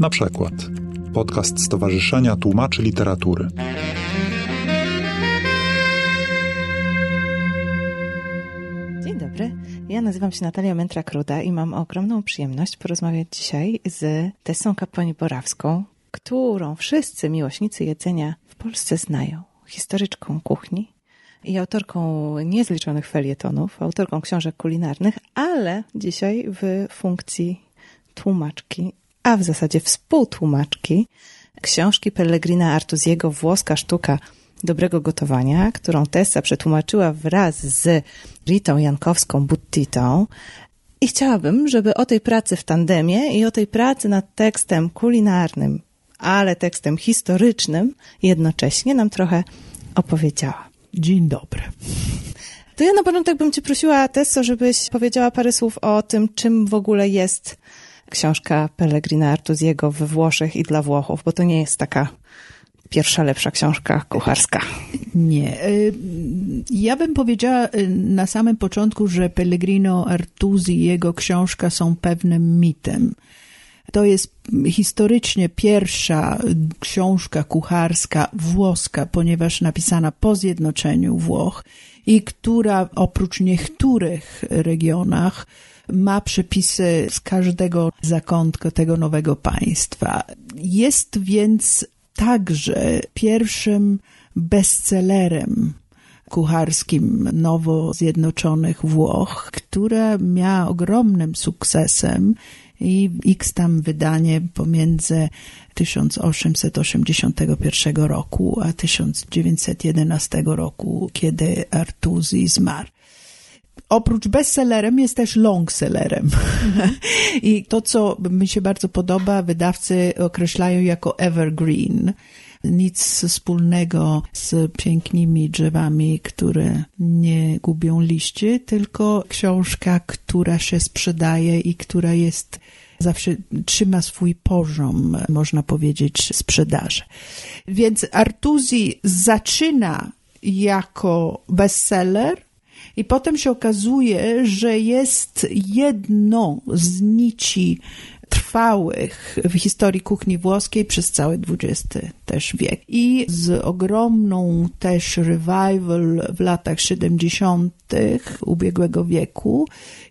Na przykład podcast Stowarzyszenia Tłumaczy Literatury. Dzień dobry. Ja nazywam się Natalia Mętra-Kruda i mam ogromną przyjemność porozmawiać dzisiaj z Tessą Kaponi-Borawską, którą wszyscy miłośnicy jedzenia w Polsce znają. Historyczką kuchni i autorką niezliczonych felietonów, autorką książek kulinarnych, ale dzisiaj w funkcji tłumaczki, a w zasadzie współtłumaczki książki Pellegrina Artuziego Włoska sztuka dobrego gotowania, którą Tessa przetłumaczyła wraz z Ritą Jankowską Buttitą. I chciałabym, żeby o tej pracy w tandemie i o tej pracy nad tekstem kulinarnym, ale tekstem historycznym jednocześnie nam trochę opowiedziała. Dzień dobry. To ja na początek bym Cię prosiła, Tesso, żebyś powiedziała parę słów o tym, czym w ogóle jest książka Pellegrina Artuziego we Włoszech i dla Włochów, bo to nie jest taka pierwsza lepsza książka kucharska. Nie. Y, ja bym powiedziała y, na samym początku, że Pellegrino Artusi i jego książka są pewnym mitem. To jest historycznie pierwsza książka kucharska włoska, ponieważ napisana po zjednoczeniu Włoch i która oprócz niektórych regionach ma przepisy z każdego zakątka tego nowego państwa. Jest więc także pierwszym bestsellerem kucharskim nowo zjednoczonych Włoch, która miała ogromnym sukcesem i x tam wydanie pomiędzy 1881 roku a 1911 roku, kiedy Artusi zmarł oprócz bestsellerem jest też longsellerem. I to, co mi się bardzo podoba, wydawcy określają jako evergreen. Nic wspólnego z pięknymi drzewami, które nie gubią liści, tylko książka, która się sprzedaje i która jest zawsze trzyma swój poziom, można powiedzieć, sprzedaży. Więc Artusi zaczyna jako bestseller, i potem się okazuje, że jest jedną z nici trwałych w historii kuchni włoskiej przez cały XX też wiek. I z ogromną też revival w latach 70. ubiegłego wieku,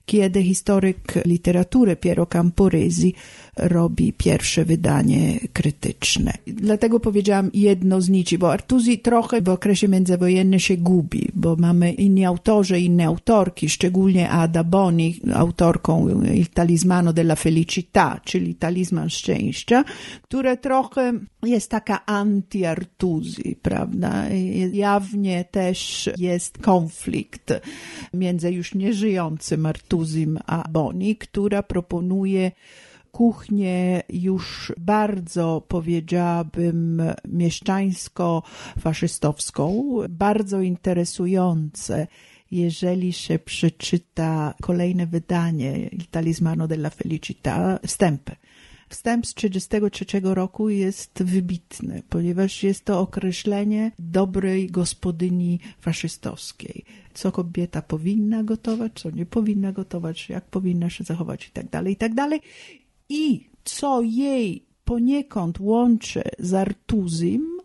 kiedy historyk literatury Piero Camporesi robi pierwsze wydanie krytyczne. Dlatego powiedziałam jedno z nici, bo Artusi trochę w okresie międzywojennym się gubi, bo mamy inni autorzy, inne autorki, szczególnie Ada Boni, autorką Il Talismano della Felicità, czyli Talizman Szczęścia, które trochę jest taka anti-Artusi, prawda? Jawnie też jest konflikt między już nieżyjącym Artusim a Boni, która proponuje kuchnię już bardzo, powiedziałabym, mieszczańsko-faszystowską, bardzo interesujące jeżeli się przeczyta kolejne wydanie Il Talismano della Felicità, wstępy. Wstęp z 1933 roku jest wybitny, ponieważ jest to określenie dobrej gospodyni faszystowskiej. Co kobieta powinna gotować, co nie powinna gotować, jak powinna się zachować i tak dalej, i co jej poniekąd łączy z Artuzim,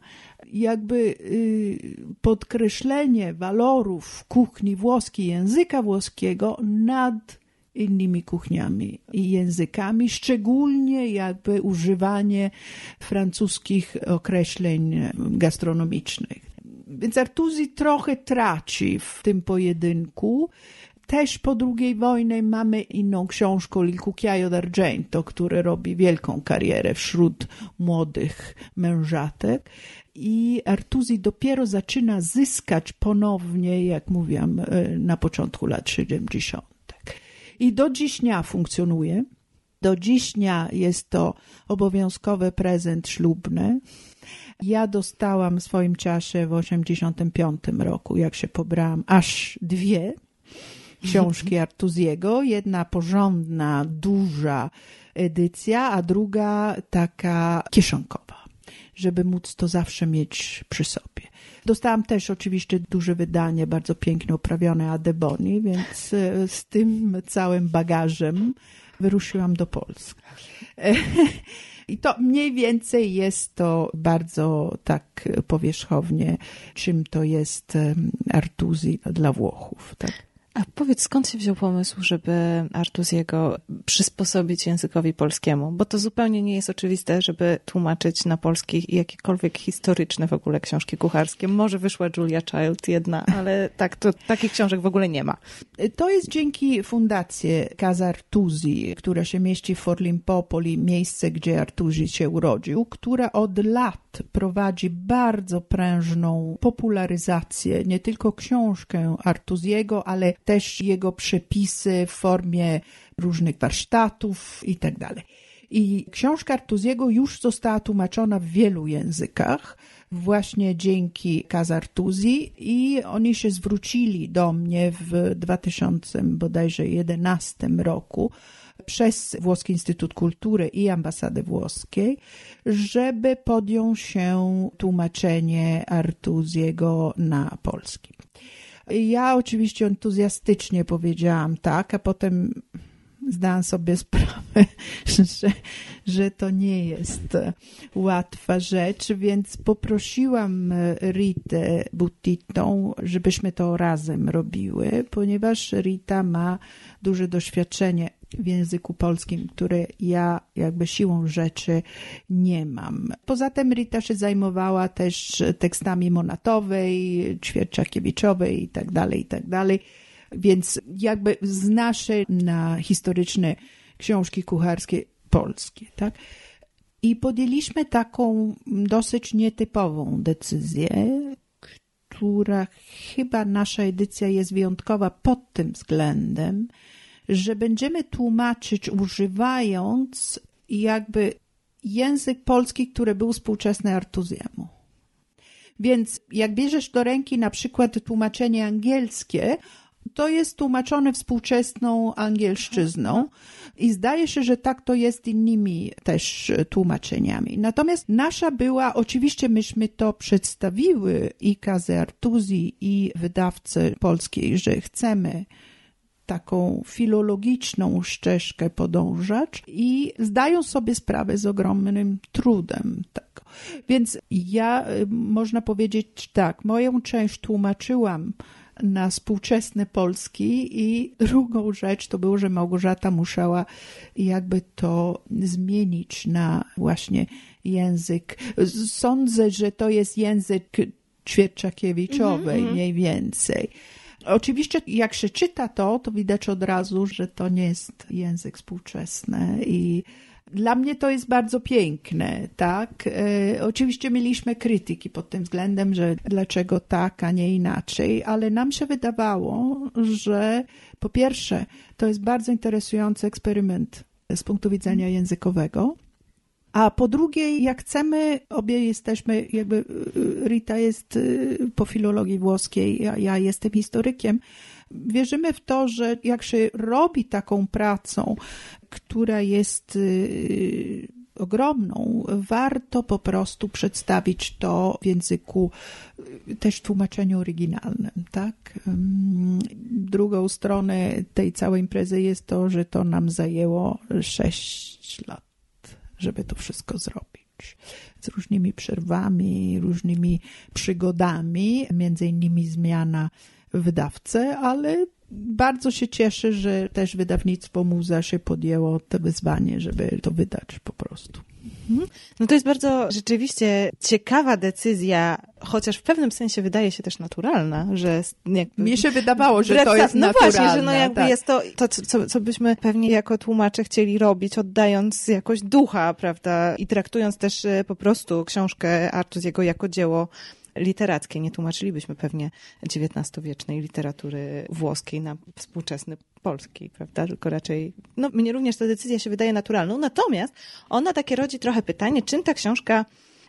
jakby y, podkreślenie walorów kuchni włoskiej, języka włoskiego nad innymi kuchniami i językami, szczególnie jakby używanie francuskich określeń gastronomicznych. Więc Artuzi trochę traci w tym pojedynku, też po II wojnie mamy inną książkę Il Cucchiaio d'Argento, który robi wielką karierę wśród młodych mężatek. I Artusi dopiero zaczyna zyskać ponownie, jak mówiłam, e, na początku lat 70. I do dziś dnia funkcjonuje. Do dziś dnia jest to obowiązkowy prezent ślubny. Ja dostałam w swoim czasie w 85 roku, jak się pobrałam, aż dwie książki Artuziego. Jedna porządna, duża edycja, a druga taka kieszonkowa, żeby móc to zawsze mieć przy sobie. Dostałam też oczywiście duże wydanie, bardzo pięknie uprawione Adeboni, więc e, z tym całym bagażem wyruszyłam do Polski. I to mniej więcej jest to bardzo tak powierzchownie, czym to jest Artuzi dla Włochów. Tak? A powiedz, skąd się wziął pomysł, żeby Artuziego przysposobić językowi polskiemu? Bo to zupełnie nie jest oczywiste, żeby tłumaczyć na polski jakiekolwiek historyczne w ogóle książki kucharskie. Może wyszła Julia Child jedna, ale tak, to takich książek w ogóle nie ma. To jest dzięki fundacji Casa Artusi, która się mieści w Forlimpopoli, miejsce, gdzie Artusi się urodził, która od lat prowadzi bardzo prężną popularyzację nie tylko książkę Artuziego, ale też jego przepisy w formie różnych warsztatów i tak. I książka Artuziego już została tłumaczona w wielu językach właśnie dzięki Kazartuzi i oni się zwrócili do mnie w 2000 bodajże 11 roku przez Włoski Instytut Kultury i Ambasadę Włoskiej, żeby podjął się tłumaczenie Artuziego na polski. Ja oczywiście entuzjastycznie powiedziałam tak, a potem zdałam sobie sprawę, że, że to nie jest łatwa rzecz, więc poprosiłam Ritę Buttitą, żebyśmy to razem robiły, ponieważ Rita ma duże doświadczenie w języku polskim, które ja jakby siłą rzeczy nie mam. Poza tym Rita się zajmowała też tekstami Monatowej, Ćwierczakiewiczowej i tak dalej, i tak dalej. Więc jakby zna się na historyczne książki kucharskie polskie, tak? I podjęliśmy taką dosyć nietypową decyzję, która chyba nasza edycja jest wyjątkowa pod tym względem, że będziemy tłumaczyć używając jakby język polski, który był współczesny Artuziemu. Więc jak bierzesz do ręki na przykład tłumaczenie angielskie, to jest tłumaczone współczesną angielszczyzną i zdaje się, że tak to jest innymi też tłumaczeniami. Natomiast nasza była, oczywiście myśmy to przedstawiły i Kaze Artuzi i wydawcy polskiej, że chcemy taką filologiczną ścieżkę podążać i zdają sobie sprawę z ogromnym trudem tego. Więc ja, y, można powiedzieć tak, moją część tłumaczyłam na współczesne Polski i drugą rzecz to było, że Małgorzata musiała jakby to zmienić na właśnie język. Sądzę, że to jest język Ćwierczakiewiczowej mm -hmm. mniej więcej. Oczywiście, jak się czyta to, to widać od razu, że to nie jest język współczesny i dla mnie to jest bardzo piękne, tak? E, oczywiście mieliśmy krytyki pod tym względem, że dlaczego tak, a nie inaczej, ale nam się wydawało, że po pierwsze, to jest bardzo interesujący eksperyment z punktu widzenia językowego. A po drugie, jak chcemy, obie jesteśmy, jakby y, Rita jest y, po filologii włoskiej, ja, ja jestem historykiem. Wierzymy w to, że jak się robi taką pracą, która jest y, ogromną, warto po prostu przedstawić to w języku też w tłumaczeniu oryginalnym, tak? Drugą stronę tej całej imprezy jest to, że to nam zajęło sześć lat żeby to wszystko zrobić. Z różnymi przerwami, różnymi przygodami, między innymi zmiana wydawcy, ale bardzo się cieszę, że też wydawnictwo Muza się podjęło to wyzwanie, żeby to wydać po prostu. Mhm. No to jest bardzo rzeczywiście ciekawa decyzja, chociaż w pewnym sensie wydaje się też naturalna, że jakby... Mnie się wydawało, że to jest no naturalne. No właśnie, że no jakby tak. jest to, to co, co byśmy pewnie jako tłumacze chcieli robić, oddając jakoś ducha, prawda, i traktując też e, po prostu książkę Artuziego jako dzieło literackie. Nie tłumaczylibyśmy pewnie XIX-wiecznej literatury włoskiej na współczesny polski, prawda? Tylko raczej, no mnie również ta decyzja się wydaje naturalną. Natomiast ona takie rodzi trochę pytanie, czym ta książka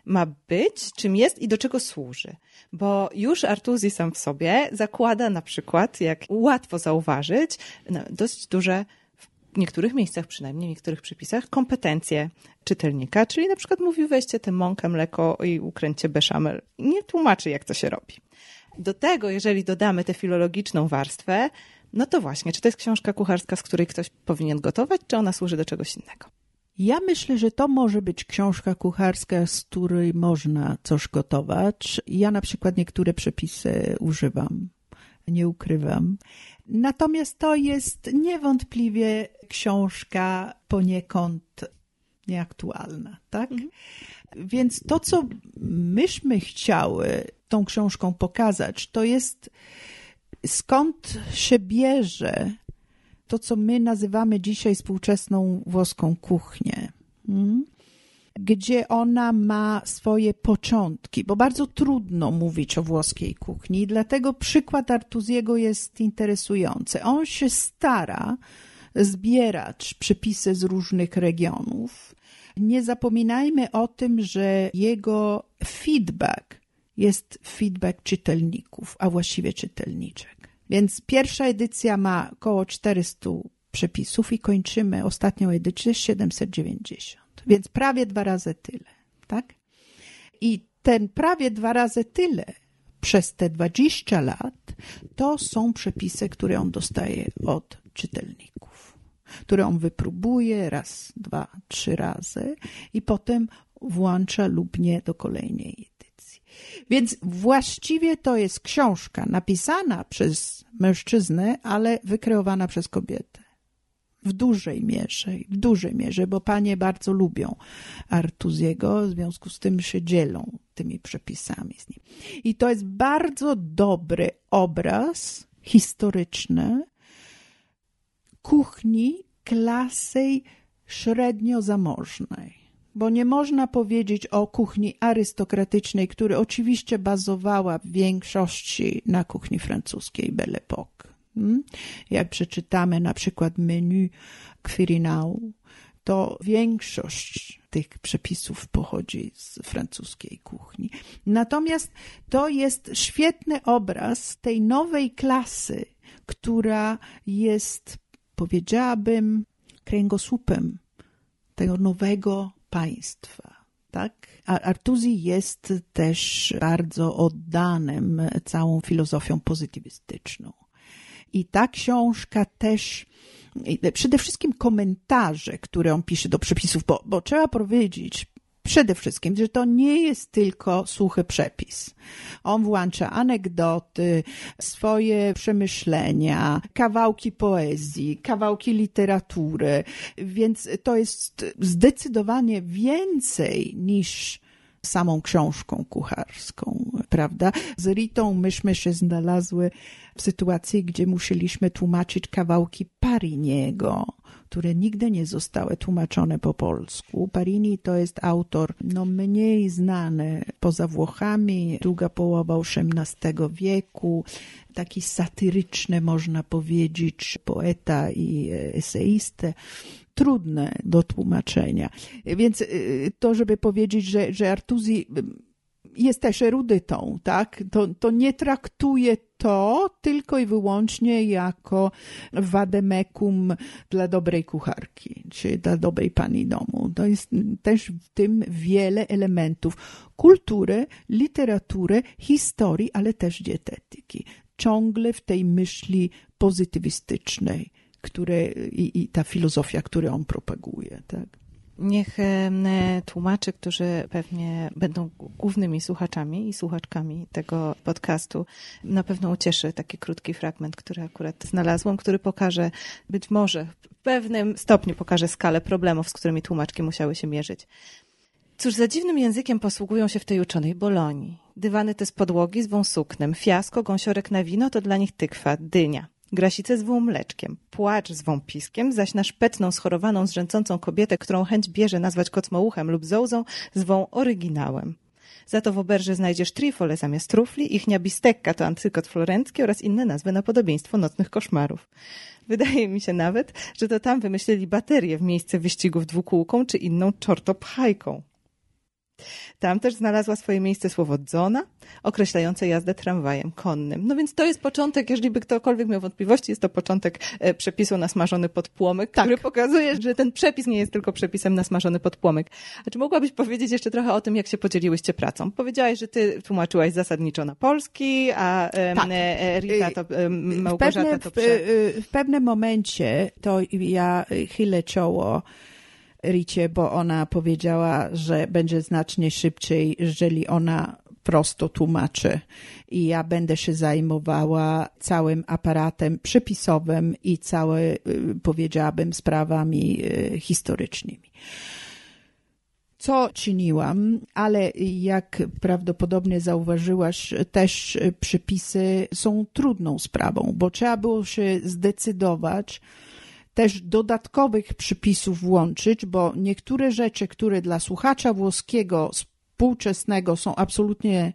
ma być, czym jest i do czego służy. Bo już Artuzi sam w sobie zakłada na przykład, jak łatwo zauważyć, dość duże w niektórych miejscach, przynajmniej w niektórych przepisach, kompetencje czytelnika, czyli na przykład mówi weźcie tę mąkę, mleko i ukręćcie beszamel. Nie tłumaczy, jak to się robi. Do tego, jeżeli dodamy tę filologiczną warstwę, No to właśnie, czy to jest książka kucharska, z której ktoś powinien gotować, czy ona służy do czegoś innego? Ja myślę, że to może być książka kucharska, z której można coś gotować. Ja na przykład niektóre przepisy używam, nie ukrywam. Natomiast to jest niewątpliwie książka poniekąd nieaktualna, tak? Mhm. Więc to, co myśmy chciały tą książką pokazać, to jest skąd się bierze to, co my nazywamy dzisiaj współczesną włoską kuchnię. Hmm? Gdzie ona ma swoje początki, bo bardzo trudno mówić o włoskiej kuchni, dlatego przykład Artuziego jest interesujący. On się stara zbierać przepisy z różnych regionów. Nie zapominajmy o tym, że jego feedback jest feedback czytelników, a właściwie czytelniczek. Więc pierwsza edycja ma około 400 przepisów i kończymy ostatnią edycję 790. Więc prawie dwa razy tyle, tak? I ten prawie dwa razy tyle przez te 20 lat to są przepisy, które on dostaje od czytelników, które on wypróbuje raz, dwa, trzy razy i potem włącza lub nie do kolejnej więc właściwie to jest książka napisana przez mężczyznę, ale wykreowana przez kobietę. W dużej mierze, w dużej mierze, bo panie bardzo lubią Artuziego, w związku z tym się dzielą tymi przepisami z nim. I to jest bardzo dobry obraz historyczny kuchni klasy średnio zamożnej bo nie można powiedzieć o kuchni arystokratycznej, która oczywiście bazowała w większości na kuchni francuskiej Belle Époque. Hmm? Jak przeczytamy na przykład menu Quirinal, to większość tych przepisów pochodzi z francuskiej kuchni. Natomiast to jest świetny obraz tej nowej klasy, która jest, powiedziałabym, kręgosłupem tego nowego państwa. Tak? A Artuzi jest też bardzo oddanym całą filozofią pozytywistyczną. I ta książka też, przede wszystkim komentarze, które on pisze do przepisów, bo, bo trzeba powiedzieć, Przede wszystkim, że to nie jest tylko suchy przepis. On włącza anegdoty, swoje przemyślenia, kawałki poezji, kawałki literatury, więc to jest zdecydowanie więcej niż samą książką kucharską, prawda? Z Ritą myśmy się znalazły w sytuacji, gdzie musieliśmy tłumaczyć kawałki Pariniego, które nigdy nie zostały tłumaczone po polsku. Parini to jest autor no, mniej znany poza Włochami, druga połowa XVIII wieku, taki satyryczny, można powiedzieć, poeta i eseistę trudne do tłumaczenia. Więc y, to, żeby powiedzieć, że, że Artuzi jest też erudytą, tak? To, to nie traktuje to tylko i wyłącznie jako wademekum dla dobrej kucharki, czy dla dobrej pani domu. To jest też w tym wiele elementów kultury, literatury, historii, ale też dietetyki. Ciągle w tej myśli pozytywistycznej, które, i, i ta filozofia, którą on propaguje, tak? Niech tłumacze, którzy pewnie będą głównymi słuchaczami i słuchaczkami tego podcastu, na pewno ucieszy taki krótki fragment, który akurat znalazłam, który pokaże, być może w pewnym stopniu pokaże skalę problemów, z którymi tłumaczki musiały się mierzyć. Cóż za dziwnym językiem posługują się w tej uczonej Bolonii. Dywany te z podłogi zwą suknem, fiasko, gąsiorek na wino to dla nich tykwa, dynia. Grasice zwą mleczkiem, płacz zwą piskiem, zaś na szpetną, schorowaną, zrzęcącą kobietę, którą chęć bierze nazwać kocmołuchem lub zołzą, zwą oryginałem. Za to w oberże znajdziesz trifole zamiast trufli, ichnia bistekka to antykot florencki oraz inne nazwy na podobieństwo nocnych koszmarów. Wydaje mi się nawet, że to tam wymyślili baterię w miejsce wyścigów dwukółką czy inną czortopchajką. Tam też znalazła swoje miejsce słowo dzona, określające jazdę tramwajem konnym. No więc to jest początek, jeżeli by ktokolwiek miał wątpliwości, jest to początek e, przepisu na smażony podpłomyk, tak. który pokazuje, że ten przepis nie jest tylko przepisem na smażony podpłomyk. A czy mogłabyś powiedzieć jeszcze trochę o tym, jak się podzieliłyście pracą? Powiedziałaś, że ty tłumaczyłaś zasadniczo na polski, a tak. E, Rita to, Małgorzata w pewne, to prze... w, w pewnym momencie to ja chylę czoło Ricie, bo ona powiedziała, że będzie znacznie szybciej, jeżeli ona prosto tłumaczy. I ja będę się zajmowała całym aparatem przepisowym i całe, y, powiedziałabym, sprawami y, historycznymi co czyniłam, ale jak prawdopodobnie zauważyłaś, też przepisy są trudną sprawą, bo trzeba było się zdecydować, też dodatkowych przypisów włączyć, bo niektóre rzeczy, które dla słuchacza włoskiego współczesnego są absolutnie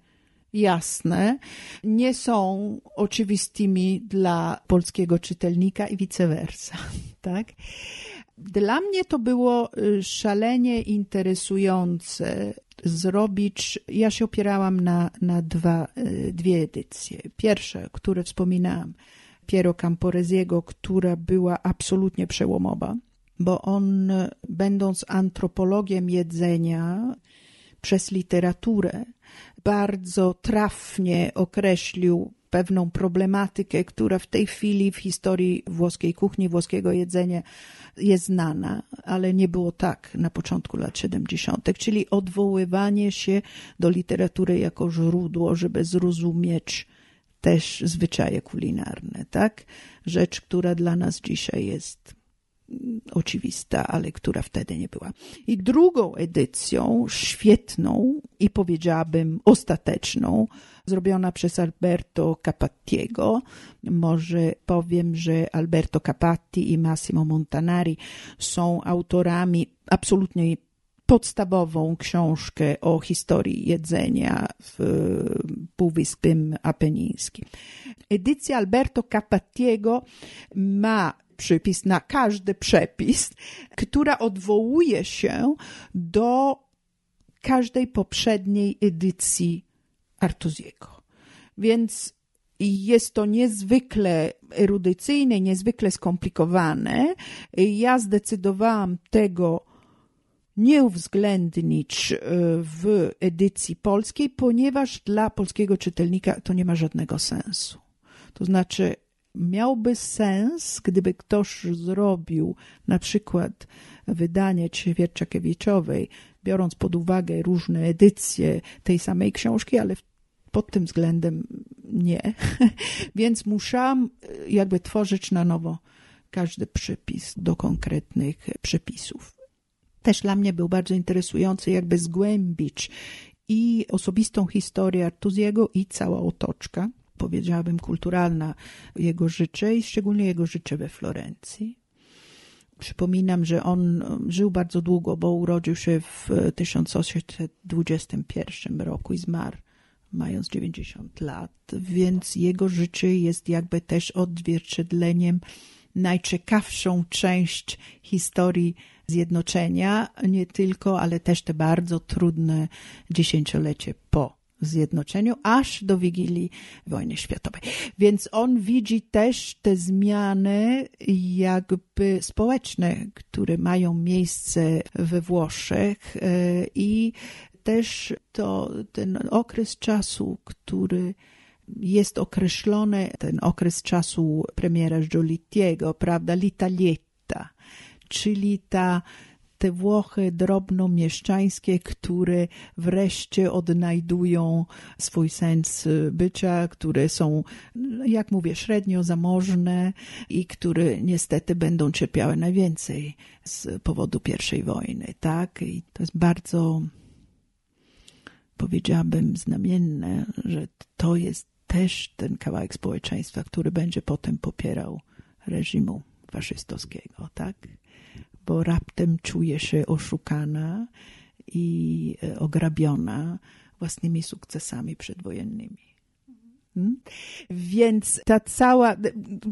jasne, nie są oczywistymi dla polskiego czytelnika i vice versa, tak? Dla mnie to było y, szalenie interesujące zrobić. Ja się opierałam na, na dwa, y, dwie edycje. Pierwsze, które wspominałam, Piero Camporesiego, która była absolutnie przełomowa, bo on, będąc antropologiem jedzenia przez literaturę, bardzo trafnie określił pewną problematykę, która w tej chwili w historii włoskiej kuchni, włoskiego jedzenia jest znana, ale nie było tak na początku lat 70., czyli odwoływanie się do literatury jako źródło, żeby zrozumieć też zwyczaje kulinarne, tak? Rzecz, która dla nas dzisiaj jest oczywista, ale która wtedy nie była. I drugą edycją, świetną i powiedziałabym ostateczną, zrobiona przez Alberto Capattiego. Może powiem, że Alberto Capatti i Massimo Montanari są autorami absolutnie podstawową książkę o historii jedzenia w Półwyspie Apenińskim. Edycja Alberto Capattiego ma przypis na każdy przepis, która odwołuje się do każdej poprzedniej edycji Artuziego. Więc jest to niezwykle erudycyjne, niezwykle skomplikowane. Ja zdecydowałam tego nie uwzględnić e, w edycji polskiej, ponieważ dla polskiego czytelnika to nie ma żadnego sensu. To znaczy, miałby sens, gdyby ktoś zrobił na przykład wydanie Ćwierczakiewiczowej, biorąc pod uwagę różne edycje tej samej książki, ale pod tym względem nie. Więc musiałam e, jakby tworzyć na nowo każdy przypis do konkretnych przepisów też dla mnie był bardzo interesujący, jakby zgłębić i osobistą historię Artuziego i cała otoczka, powiedziałabym kulturalna jego życie i szczególnie jego życie we Florencji. Przypominam, że on żył bardzo długo, bo urodził się w 1821 roku i zmarł mając 90 lat, więc jego życie jest jakby też odzwierciedleniem najciekawszą część historii zjednoczenia, nie tylko, ale też te bardzo trudne dziesięciolecie po zjednoczeniu, aż do Wigilii wojny światowej. Więc on widzi też te zmiany jakby społeczne, które mają miejsce we Włoszech e, i też to ten okres czasu, który jest określony, ten okres czasu premiera Giolittiego, prawda, l'Italietta, czyli ta te Włochy drobnomieszczańskie, które wreszcie odnajdują swój sens bycia, które są, jak mówię, średnio zamożne i które niestety będą cierpiały najwięcej z powodu pierwszej wojny, tak? I to jest bardzo, powiedziałabym, znamienne, że to jest też ten kawałek społeczeństwa, który będzie potem popierał reżimu faszystowskiego, tak? Bo raptem czuje się oszukana i e, ograbiona własnymi sukcesami przedwojennymi. Hmm? Więc ta cała,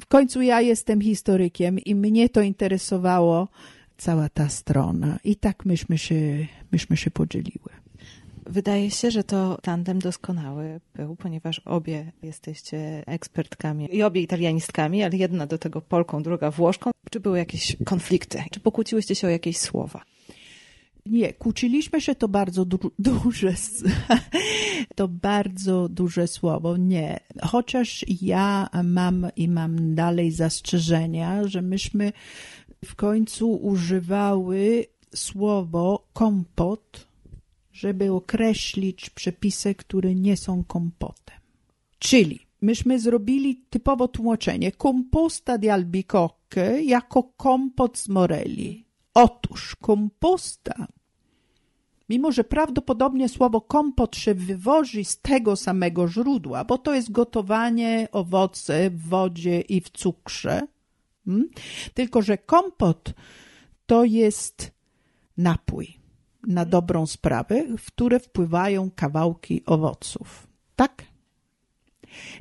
w końcu ja jestem historykiem i mnie to interesowało, cała ta strona. I tak myśmy się, myśmy się podzieliły. Wydaje się, że to tandem doskonały był, ponieważ obie jesteście ekspertkami i obie italianistkami, ale jedna do tego Polką, druga Włoszką. Czy były jakieś konflikty? Czy pokłóciłyście się o jakieś słowa? Nie, kłóciliśmy się to bardzo du duże, to bardzo duże słowo, nie. Chociaż ja mam i mam dalej zastrzeżenia, że myśmy w końcu używały słowo kompot, żeby określić przepisy, które nie są kompotem. Czyli myśmy zrobili typowo tłumaczenie composta di albicocche jako kompot z moreli. Otóż komposta, mimo że prawdopodobnie słowo kompot się wywozi z tego samego źródła, bo to jest gotowanie owoce w wodzie i w cukrze, hmm? tylko że kompot to jest napój na dobrą sprawę, w które wpływają kawałki owoców. Tak?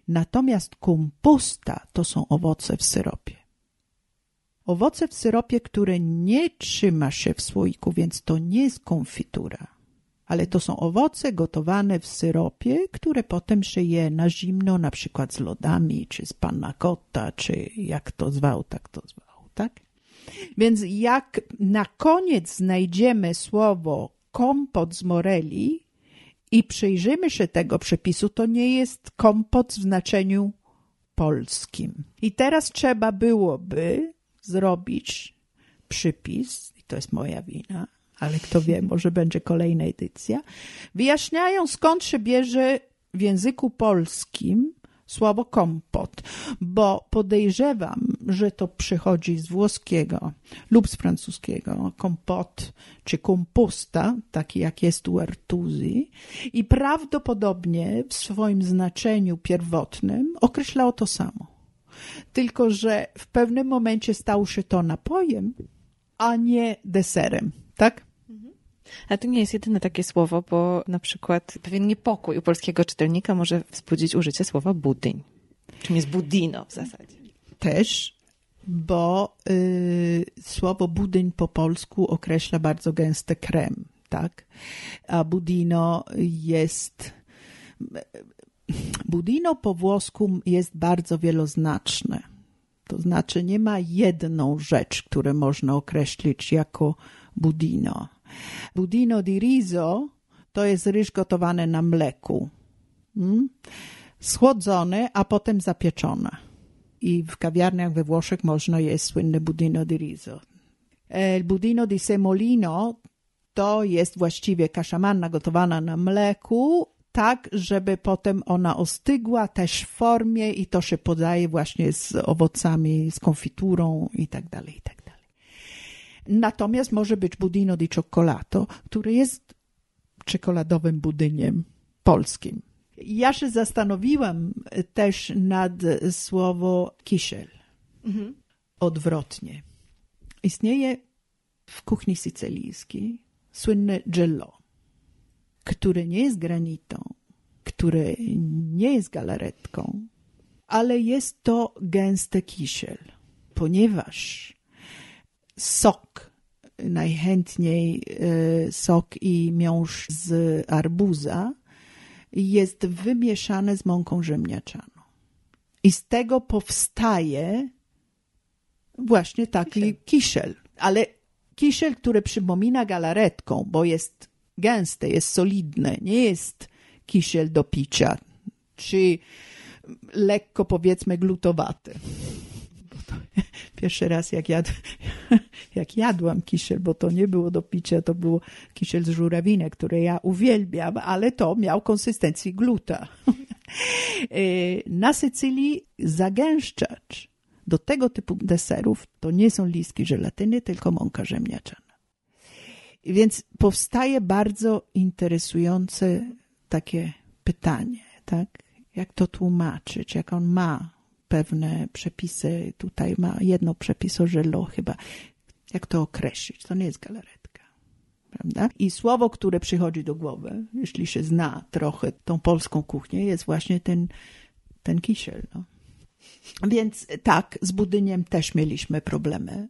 Natomiast komposta to są owoce w syropie. Owoce w syropie, które nie trzyma się w słoiku, więc to nie jest konfitura, ale to są owoce gotowane w syropie, które potem się je na zimno, na przykład z lodami, czy z panna cotta, czy jak to zwał, tak to zwał, tak? Więc jak na koniec znajdziemy słowo kompot z moreli i przyjrzymy się tego przepisu, to nie jest kompot w znaczeniu polskim. I teraz trzeba byłoby zrobić przypis, i to jest moja wina, ale kto wie, może będzie kolejna edycja, wyjaśniają skąd się bierze w języku polskim słowo kompot, bo podejrzewam, że to przychodzi z włoskiego lub z francuskiego, kompot czy komposta, taki jak jest u Artuzi i prawdopodobnie w swoim znaczeniu pierwotnym określało to samo. Tylko, że w pewnym momencie stał się to napojem, a nie deserem, tak? A to nie jest jedyne takie słowo, bo na przykład pewien niepokój u polskiego czytelnika może wzbudzić użycie słowa budyń. Czym jest budino w zasadzie? Też, bo y, słowo budyń po polsku określa bardzo gęsty krem, tak? A budino jest... Budino po włosku jest bardzo wieloznaczne. To znaczy nie ma jedną rzecz, którą można określić jako budino. Budino di riso to jest ryż gotowany na mleku. Hmm? Schłodzony, a potem zapieczony. I w kawiarniach we Włoszech można jeść słynne budino di riso. El budino di semolino to jest właściwie kasza manna gotowana na mleku, tak, żeby potem ona ostygła też w formie i to się podaje właśnie z owocami, z konfiturą i tak dalej, tak. Natomiast może być budino di cioccolato, który jest czekoladowym budyniem polskim. Ja się zastanowiłam też nad słowo kisiel. Mhm. Odwrotnie. Istnieje w kuchni sycylijskiej słynne gello, które nie jest granitą, które nie jest galaretką, ale jest to gęsty kisiel, ponieważ sok, najchętniej e, sok i miąższ z arbuza, jest wymieszany z mąką ziemniaczaną. I z tego powstaje właśnie taki kisiel. kisiel. Ale kisiel, który przypomina galaretką, bo jest gęsty, jest solidny, nie jest kisiel do picia, czy lekko powiedzmy glutowaty. Pierwszy raz jak, jad, jak jadłam kisiel, bo to nie było do picia, to było kisiel z żurawinek, który ja uwielbiam, ale to miał konsystencję gluta. E, na Sycylii zagęszczacz do tego typu deserów to nie są listki żelatyny, tylko mąka ziemniaczana. Więc powstaje bardzo interesujące takie pytanie, tak? Jak to tłumaczyć, jak on ma pewne przepisy. Tutaj ma jedno przepis o żelo chyba. Jak to określić? To nie jest galaretka. Prawda? I słowo, które przychodzi do głowy, jeśli się zna trochę tą polską kuchnię, jest właśnie ten, ten kisiel. No. Więc tak, z budyniem też mieliśmy problemy.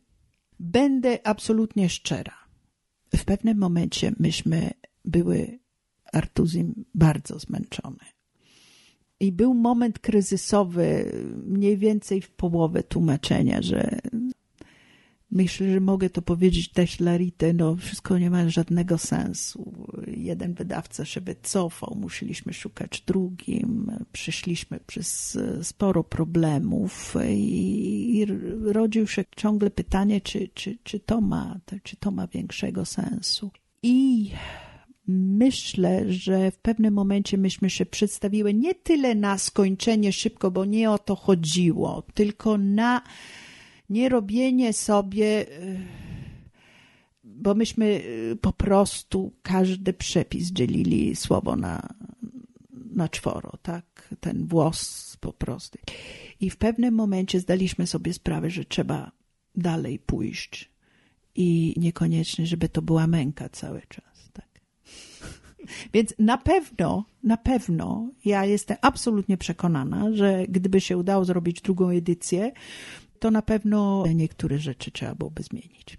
Będę absolutnie szczera. W pewnym momencie myśmy były Artuzim bardzo zmęczony. I był moment kryzysowy, mniej więcej w połowę tłumaczenia, że myślę, że mogę to powiedzieć też Larite, no wszystko nie ma żadnego sensu. Jeden wydawca się wycofał, musieliśmy szukać drugim, przeszliśmy przez sporo problemów i, i rodził się ciągle pytanie, czy, czy, czy, to ma, czy to ma większego sensu. I myślę, że w pewnym momencie myśmy się przedstawiły nie tyle na skończenie szybko, bo nie o to chodziło, tylko na nie robienie sobie, bo myśmy y, po prostu każdy przepis dzielili słowo na, na czworo, tak? Ten włos po prostu. I w pewnym momencie zdaliśmy sobie sprawę, że trzeba dalej pójść i niekoniecznie, żeby to była męka cały czas. Więc na pewno, na pewno ja jestem absolutnie przekonana, że gdyby się udało zrobić drugą edycję, to na pewno niektóre rzeczy trzeba byłoby zmienić.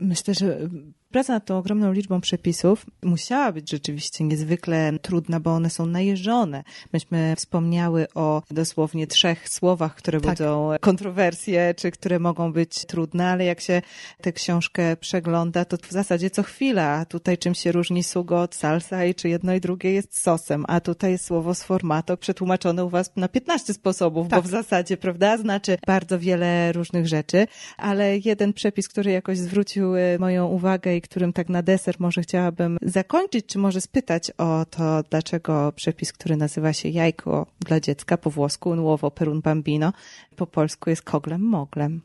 Myślę, że praca nad tą ogromną liczbą przepisów musiała być rzeczywiście niezwykle trudna, bo one są najeżone. Myśmy wspomniały o dosłownie trzech słowach, które tak. budzą kontrowersje, czy które mogą być trudne, ale jak się tę książkę przegląda, to w zasadzie co chwila. Tutaj czym się różni sugo od salsa i czy jedno i drugie jest sosem, a tutaj jest słowo z formato przetłumaczone u was na 15 sposobów, tak. bo w zasadzie, prawda, znaczy bardzo wiele różnych rzeczy, ale jeden przepis, który jakoś zwrócił e, moją uwagę i którym tak na deser może chciałabym zakończyć, czy może spytać o to, dlaczego przepis, który nazywa się jajko dla dziecka po włosku, nuovo per un bambino, po polsku jest koglem moglem.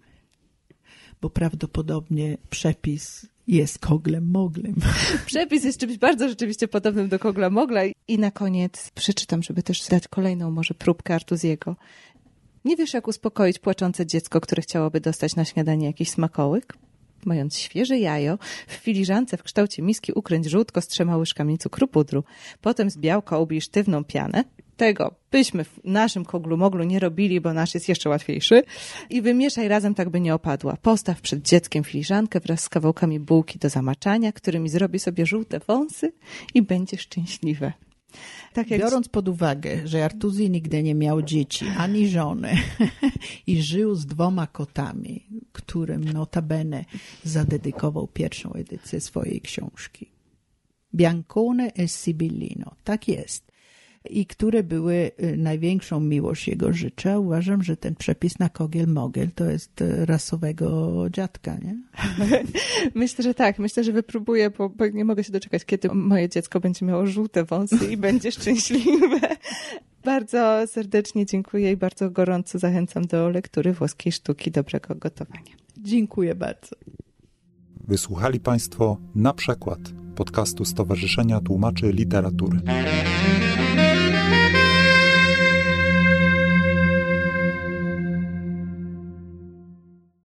Bo prawdopodobnie przepis jest koglem moglem. Przepis jest czymś bardzo rzeczywiście podobnym do kogla mogla. I na koniec przeczytam, żeby też dać kolejną może próbkę Artuziego. Nie wiesz, jak uspokoić płaczące dziecko, które chciałoby dostać na śniadanie jakiś smakołyk? Mając świeże jajo, w filiżance w kształcie miski ukręć żółtko z trzema łyżkami cukru pudru. Potem z białka ubij sztywną pianę. Tego byśmy w naszym koglu moglu nie robili, bo nasz jest jeszcze łatwiejszy. I wymieszaj razem, tak by nie opadła. Postaw przed dzieckiem filiżankę wraz z kawałkami bułki do zamaczania, którymi zrobi sobie żółte wąsy i będzie szczęśliwe. Tak jak... Biorąc pod uwagę, że Artuzi nigdy nie miał dzieci ani żony i żył z dwoma kotami, którym notabene zadedykował pierwszą edycję swojej książki. Biancone e Sibillino. Tak jest i które były y, największą miłość jego życia. Uważam, że ten przepis na kogiel-mogiel to jest y, rasowego dziadka, nie? Myślę, że tak. Myślę, że wypróbuję, bo, bo nie mogę się doczekać, kiedy moje dziecko będzie miało żółte wąsy i będzie szczęśliwe. Bardzo serdecznie dziękuję i bardzo gorąco zachęcam do lektury włoskiej sztuki dobrego gotowania. Dziękuję bardzo. Wysłuchali Państwo na przykład podcastu Stowarzyszenia Tłumaczy Literatury.